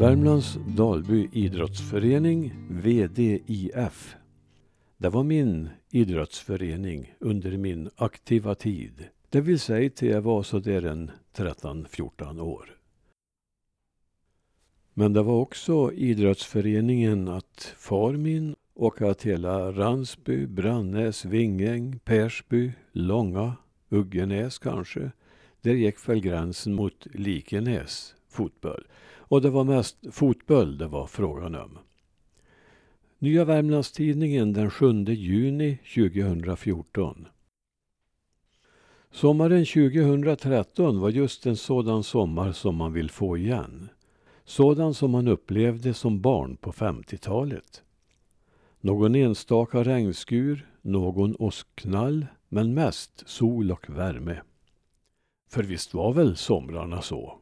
Värmlands Dalby idrottsförening, VDIF. Det var min idrottsförening under min aktiva tid. Det vill säga till jag var sådär en 13-14 år. Men det var också idrottsföreningen att far min och att hela Ransby, Brannäs, Vingäng, Persby, Långa, Uggenäs kanske. Där gick väl gränsen mot Likenäs fotboll. Och det var mest fotboll det var frågan om. Nya Värmlandstidningen den 7 juni 2014. Sommaren 2013 var just en sådan sommar som man vill få igen. Sådan som man upplevde som barn på 50-talet. Någon enstaka regnskur, någon åskknall, men mest sol och värme. För visst var väl somrarna så?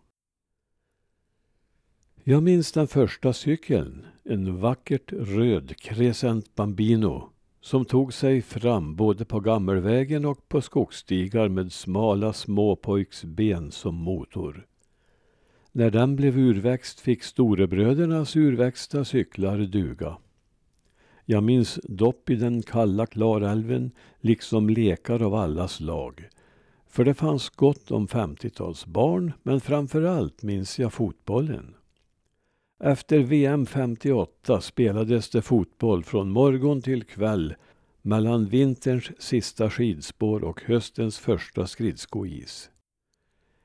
Jag minns den första cykeln, en vackert röd Crescent Bambino som tog sig fram både på gammelvägen och på skogsstigar med smala småpojksben som motor. När den blev urväxt fick storebrödernas urväxta cyklar duga. Jag minns dopp i den kalla Klarälven, liksom lekar av alla slag. För det fanns gott om 50-talsbarn, men framför allt minns jag fotbollen. Efter VM 58 spelades det fotboll från morgon till kväll mellan vinterns sista skidspår och höstens första skridskois.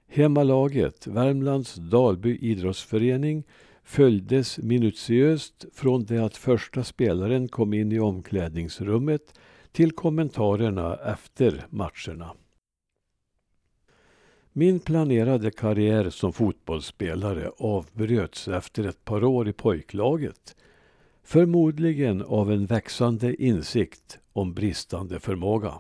Hemmalaget, Värmlands Dalby idrottsförening, följdes minutiöst från det att första spelaren kom in i omklädningsrummet till kommentarerna efter matcherna. Min planerade karriär som fotbollsspelare avbröts efter ett par år i pojklaget. Förmodligen av en växande insikt om bristande förmåga.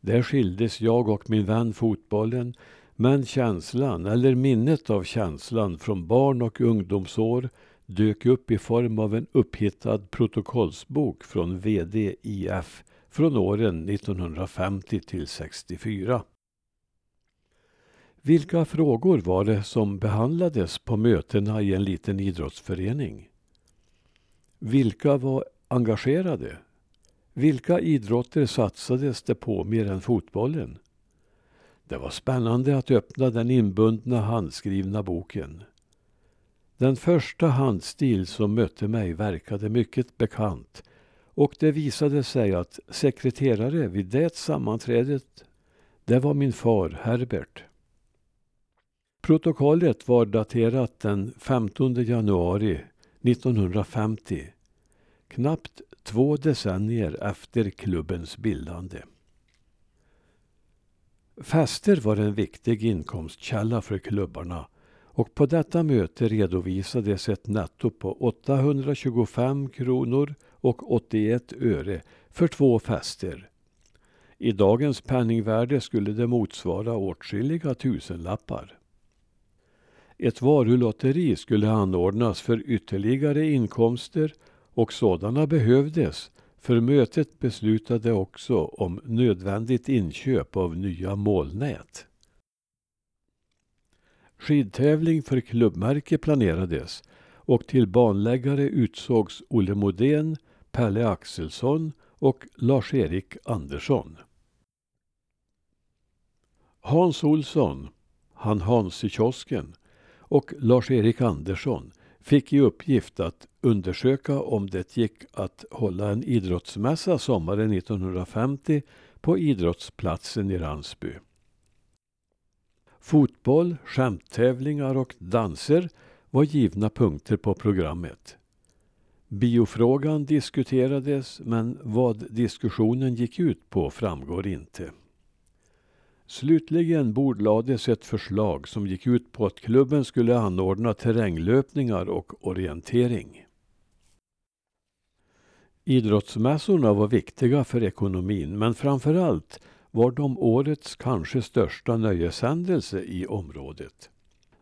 Där skildes jag och min vän fotbollen men känslan, eller minnet av känslan från barn och ungdomsår dök upp i form av en upphittad protokollsbok från VDIF från åren 1950 till 64. Vilka frågor var det som behandlades på mötena i en liten idrottsförening? Vilka var engagerade? Vilka idrotter satsades det på mer än fotbollen? Det var spännande att öppna den inbundna handskrivna boken. Den första handstil som mötte mig verkade mycket bekant och det visade sig att sekreterare vid det sammanträdet, det var min far Herbert. Protokollet var daterat den 15 januari 1950, knappt två decennier efter klubbens bildande. Fester var en viktig inkomstkälla för klubbarna och på detta möte redovisades ett netto på 825 kronor och 81 öre för två fester. I dagens penningvärde skulle det motsvara åtskilliga tusenlappar. Ett varulotteri skulle anordnas för ytterligare inkomster och sådana behövdes för mötet beslutade också om nödvändigt inköp av nya målnät. Skidtävling för klubbmärke planerades och till banläggare utsågs Olle Modén, Pelle Axelsson och Lars-Erik Andersson. Hans Olsson, han Hans i kiosken, och Lars-Erik Andersson fick i uppgift att undersöka om det gick att hålla en idrottsmässa sommaren 1950 på idrottsplatsen i Ransby. Fotboll, skämttävlingar och danser var givna punkter på programmet. Biofrågan diskuterades men vad diskussionen gick ut på framgår inte. Slutligen bordlades ett förslag som gick ut på att klubben skulle anordna terränglöpningar och orientering. Idrottsmässorna var viktiga för ekonomin men framför allt var de årets kanske största nöjeshändelse i området.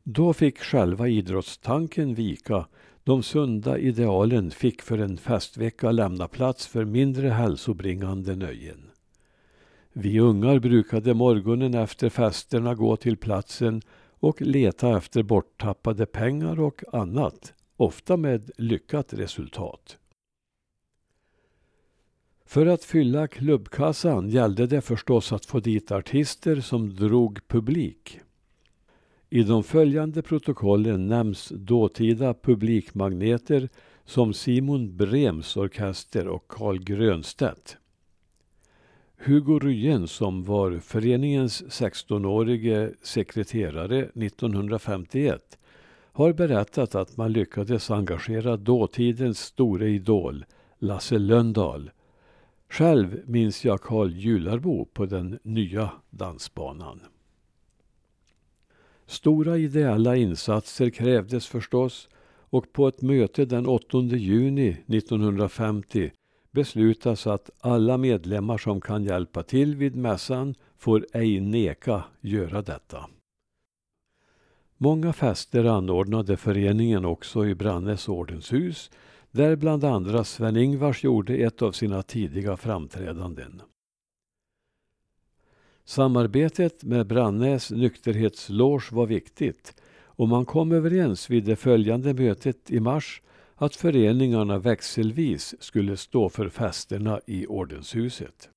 Då fick själva idrottstanken vika. De sunda idealen fick för en festvecka lämna plats för mindre hälsobringande nöjen. Vi ungar brukade morgonen efter festerna gå till platsen och leta efter borttappade pengar och annat, ofta med lyckat resultat. För att fylla klubbkassan gällde det förstås att få dit artister som drog publik. I de följande protokollen nämns dåtida publikmagneter som Simon Brems orkester och Carl Grönstedt. Hugo Ryen som var föreningens 16-årige sekreterare 1951 har berättat att man lyckades engagera dåtidens store idol Lasse Lönndahl. Själv minns jag Carl Jularbo på den nya dansbanan. Stora ideella insatser krävdes förstås och på ett möte den 8 juni 1950 beslutas att alla medlemmar som kan hjälpa till vid mässan får ej neka göra detta. Många fester anordnade föreningen också i Brannes ordenshus där bland andra Sven-Ingvars gjorde ett av sina tidiga framträdanden. Samarbetet med Brannäs nykterhetsloge var viktigt och man kom överens vid det följande mötet i mars att föreningarna växelvis skulle stå för festerna i ordenshuset.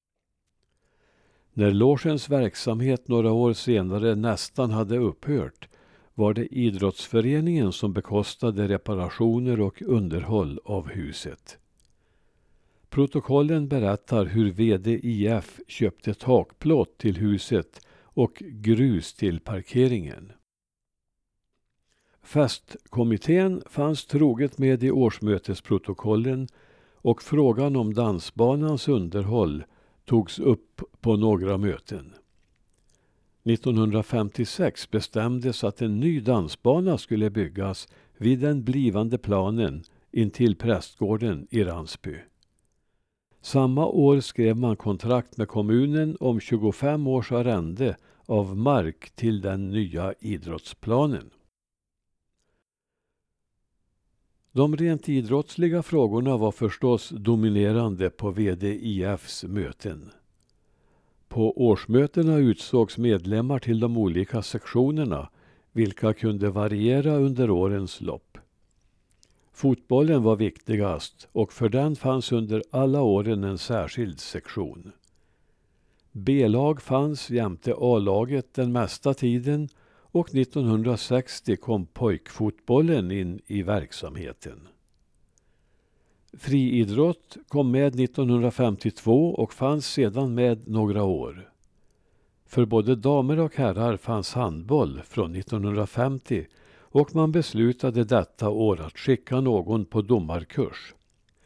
När logens verksamhet några år senare nästan hade upphört var det idrottsföreningen som bekostade reparationer och underhåll av huset. Protokollen berättar hur VD IF köpte takplåt till huset och grus till parkeringen. Festkommittén fanns troget med i årsmötesprotokollen och frågan om dansbanans underhåll togs upp på några möten. 1956 bestämdes att en ny dansbana skulle byggas vid den blivande planen intill prästgården i Ransby. Samma år skrev man kontrakt med kommunen om 25 års arrende av mark till den nya idrottsplanen. De rent idrottsliga frågorna var förstås dominerande på VDIFs möten. På årsmötena utsågs medlemmar till de olika sektionerna, vilka kunde variera under årens lopp. Fotbollen var viktigast och för den fanns under alla åren en särskild sektion. B-lag fanns jämte A-laget den mesta tiden och 1960 kom pojkfotbollen in i verksamheten. Friidrott kom med 1952 och fanns sedan med några år. För både damer och herrar fanns handboll från 1950 och man beslutade detta år att skicka någon på domarkurs.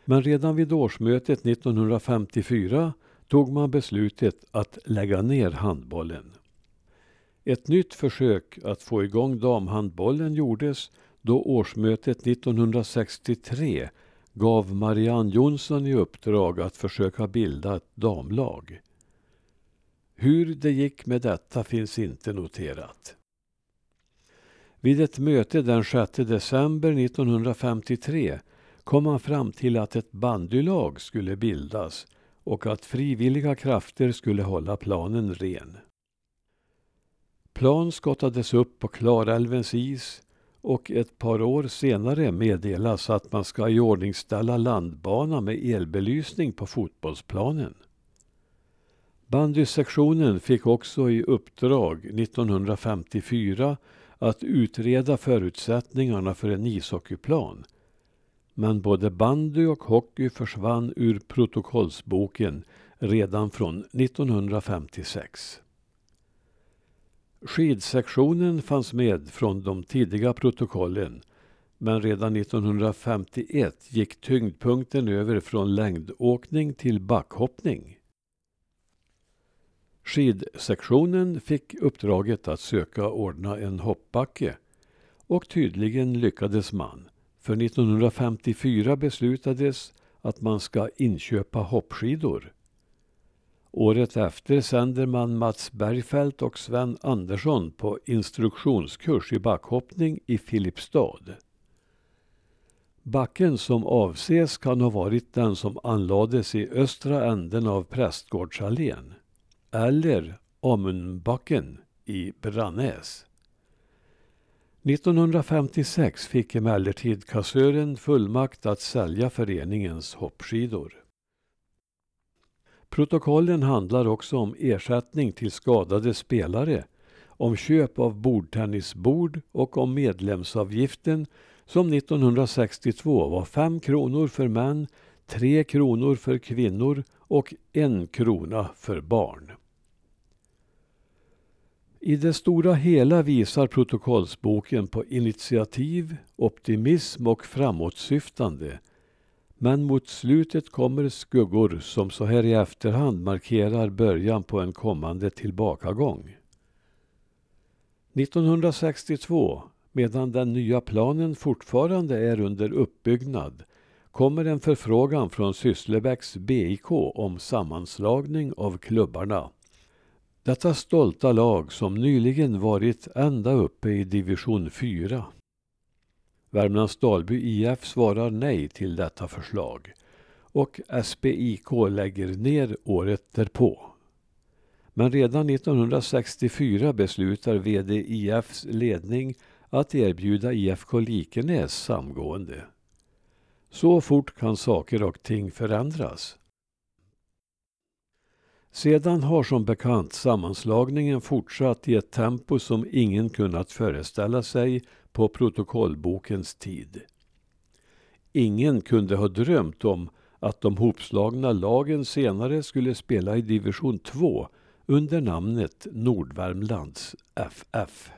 Men redan vid årsmötet 1954 tog man beslutet att lägga ner handbollen. Ett nytt försök att få igång damhandbollen gjordes då årsmötet 1963 gav Marianne Jonsson i uppdrag att försöka bilda ett damlag. Hur det gick med detta finns inte noterat. Vid ett möte den 6 december 1953 kom man fram till att ett bandylag skulle bildas och att frivilliga krafter skulle hålla planen ren. Plan skottades upp på Klarälvens is och ett par år senare meddelas att man ska iordningställa landbana med elbelysning på fotbollsplanen. Bandysektionen fick också i uppdrag 1954 att utreda förutsättningarna för en ishockeyplan. Men både bandy och hockey försvann ur protokollsboken redan från 1956. Skidsektionen fanns med från de tidiga protokollen men redan 1951 gick tyngdpunkten över från längdåkning till backhoppning. Skidsektionen fick uppdraget att söka ordna en hoppbacke och tydligen lyckades man. För 1954 beslutades att man ska inköpa hoppskidor. Året efter sänder man Mats Bergfeldt och Sven Andersson på instruktionskurs i backhoppning i Filipstad. Backen som avses kan ha varit den som anlades i östra änden av Prästgårdsallén eller Amundbacken i Brannäs. 1956 fick emellertid kassören fullmakt att sälja föreningens hoppskidor. Protokollen handlar också om ersättning till skadade spelare, om köp av bordtennisbord och om medlemsavgiften som 1962 var 5 kronor för män, 3 kronor för kvinnor och 1 krona för barn. I det stora hela visar protokollsboken på initiativ, optimism och framåtsyftande. Men mot slutet kommer skuggor som så här i efterhand markerar början på en kommande tillbakagång. 1962, medan den nya planen fortfarande är under uppbyggnad, kommer en förfrågan från Sysslebäcks BIK om sammanslagning av klubbarna. Detta stolta lag som nyligen varit ända uppe i division 4. Värmlands Dalby IF svarar nej till detta förslag och SBIK lägger ner året därpå. Men redan 1964 beslutar VD IFs ledning att erbjuda IFK Likenäs samgående. Så fort kan saker och ting förändras. Sedan har som bekant sammanslagningen fortsatt i ett tempo som ingen kunnat föreställa sig på protokollbokens tid. Ingen kunde ha drömt om att de hopslagna lagen senare skulle spela i division 2 under namnet Nordvärmlands FF.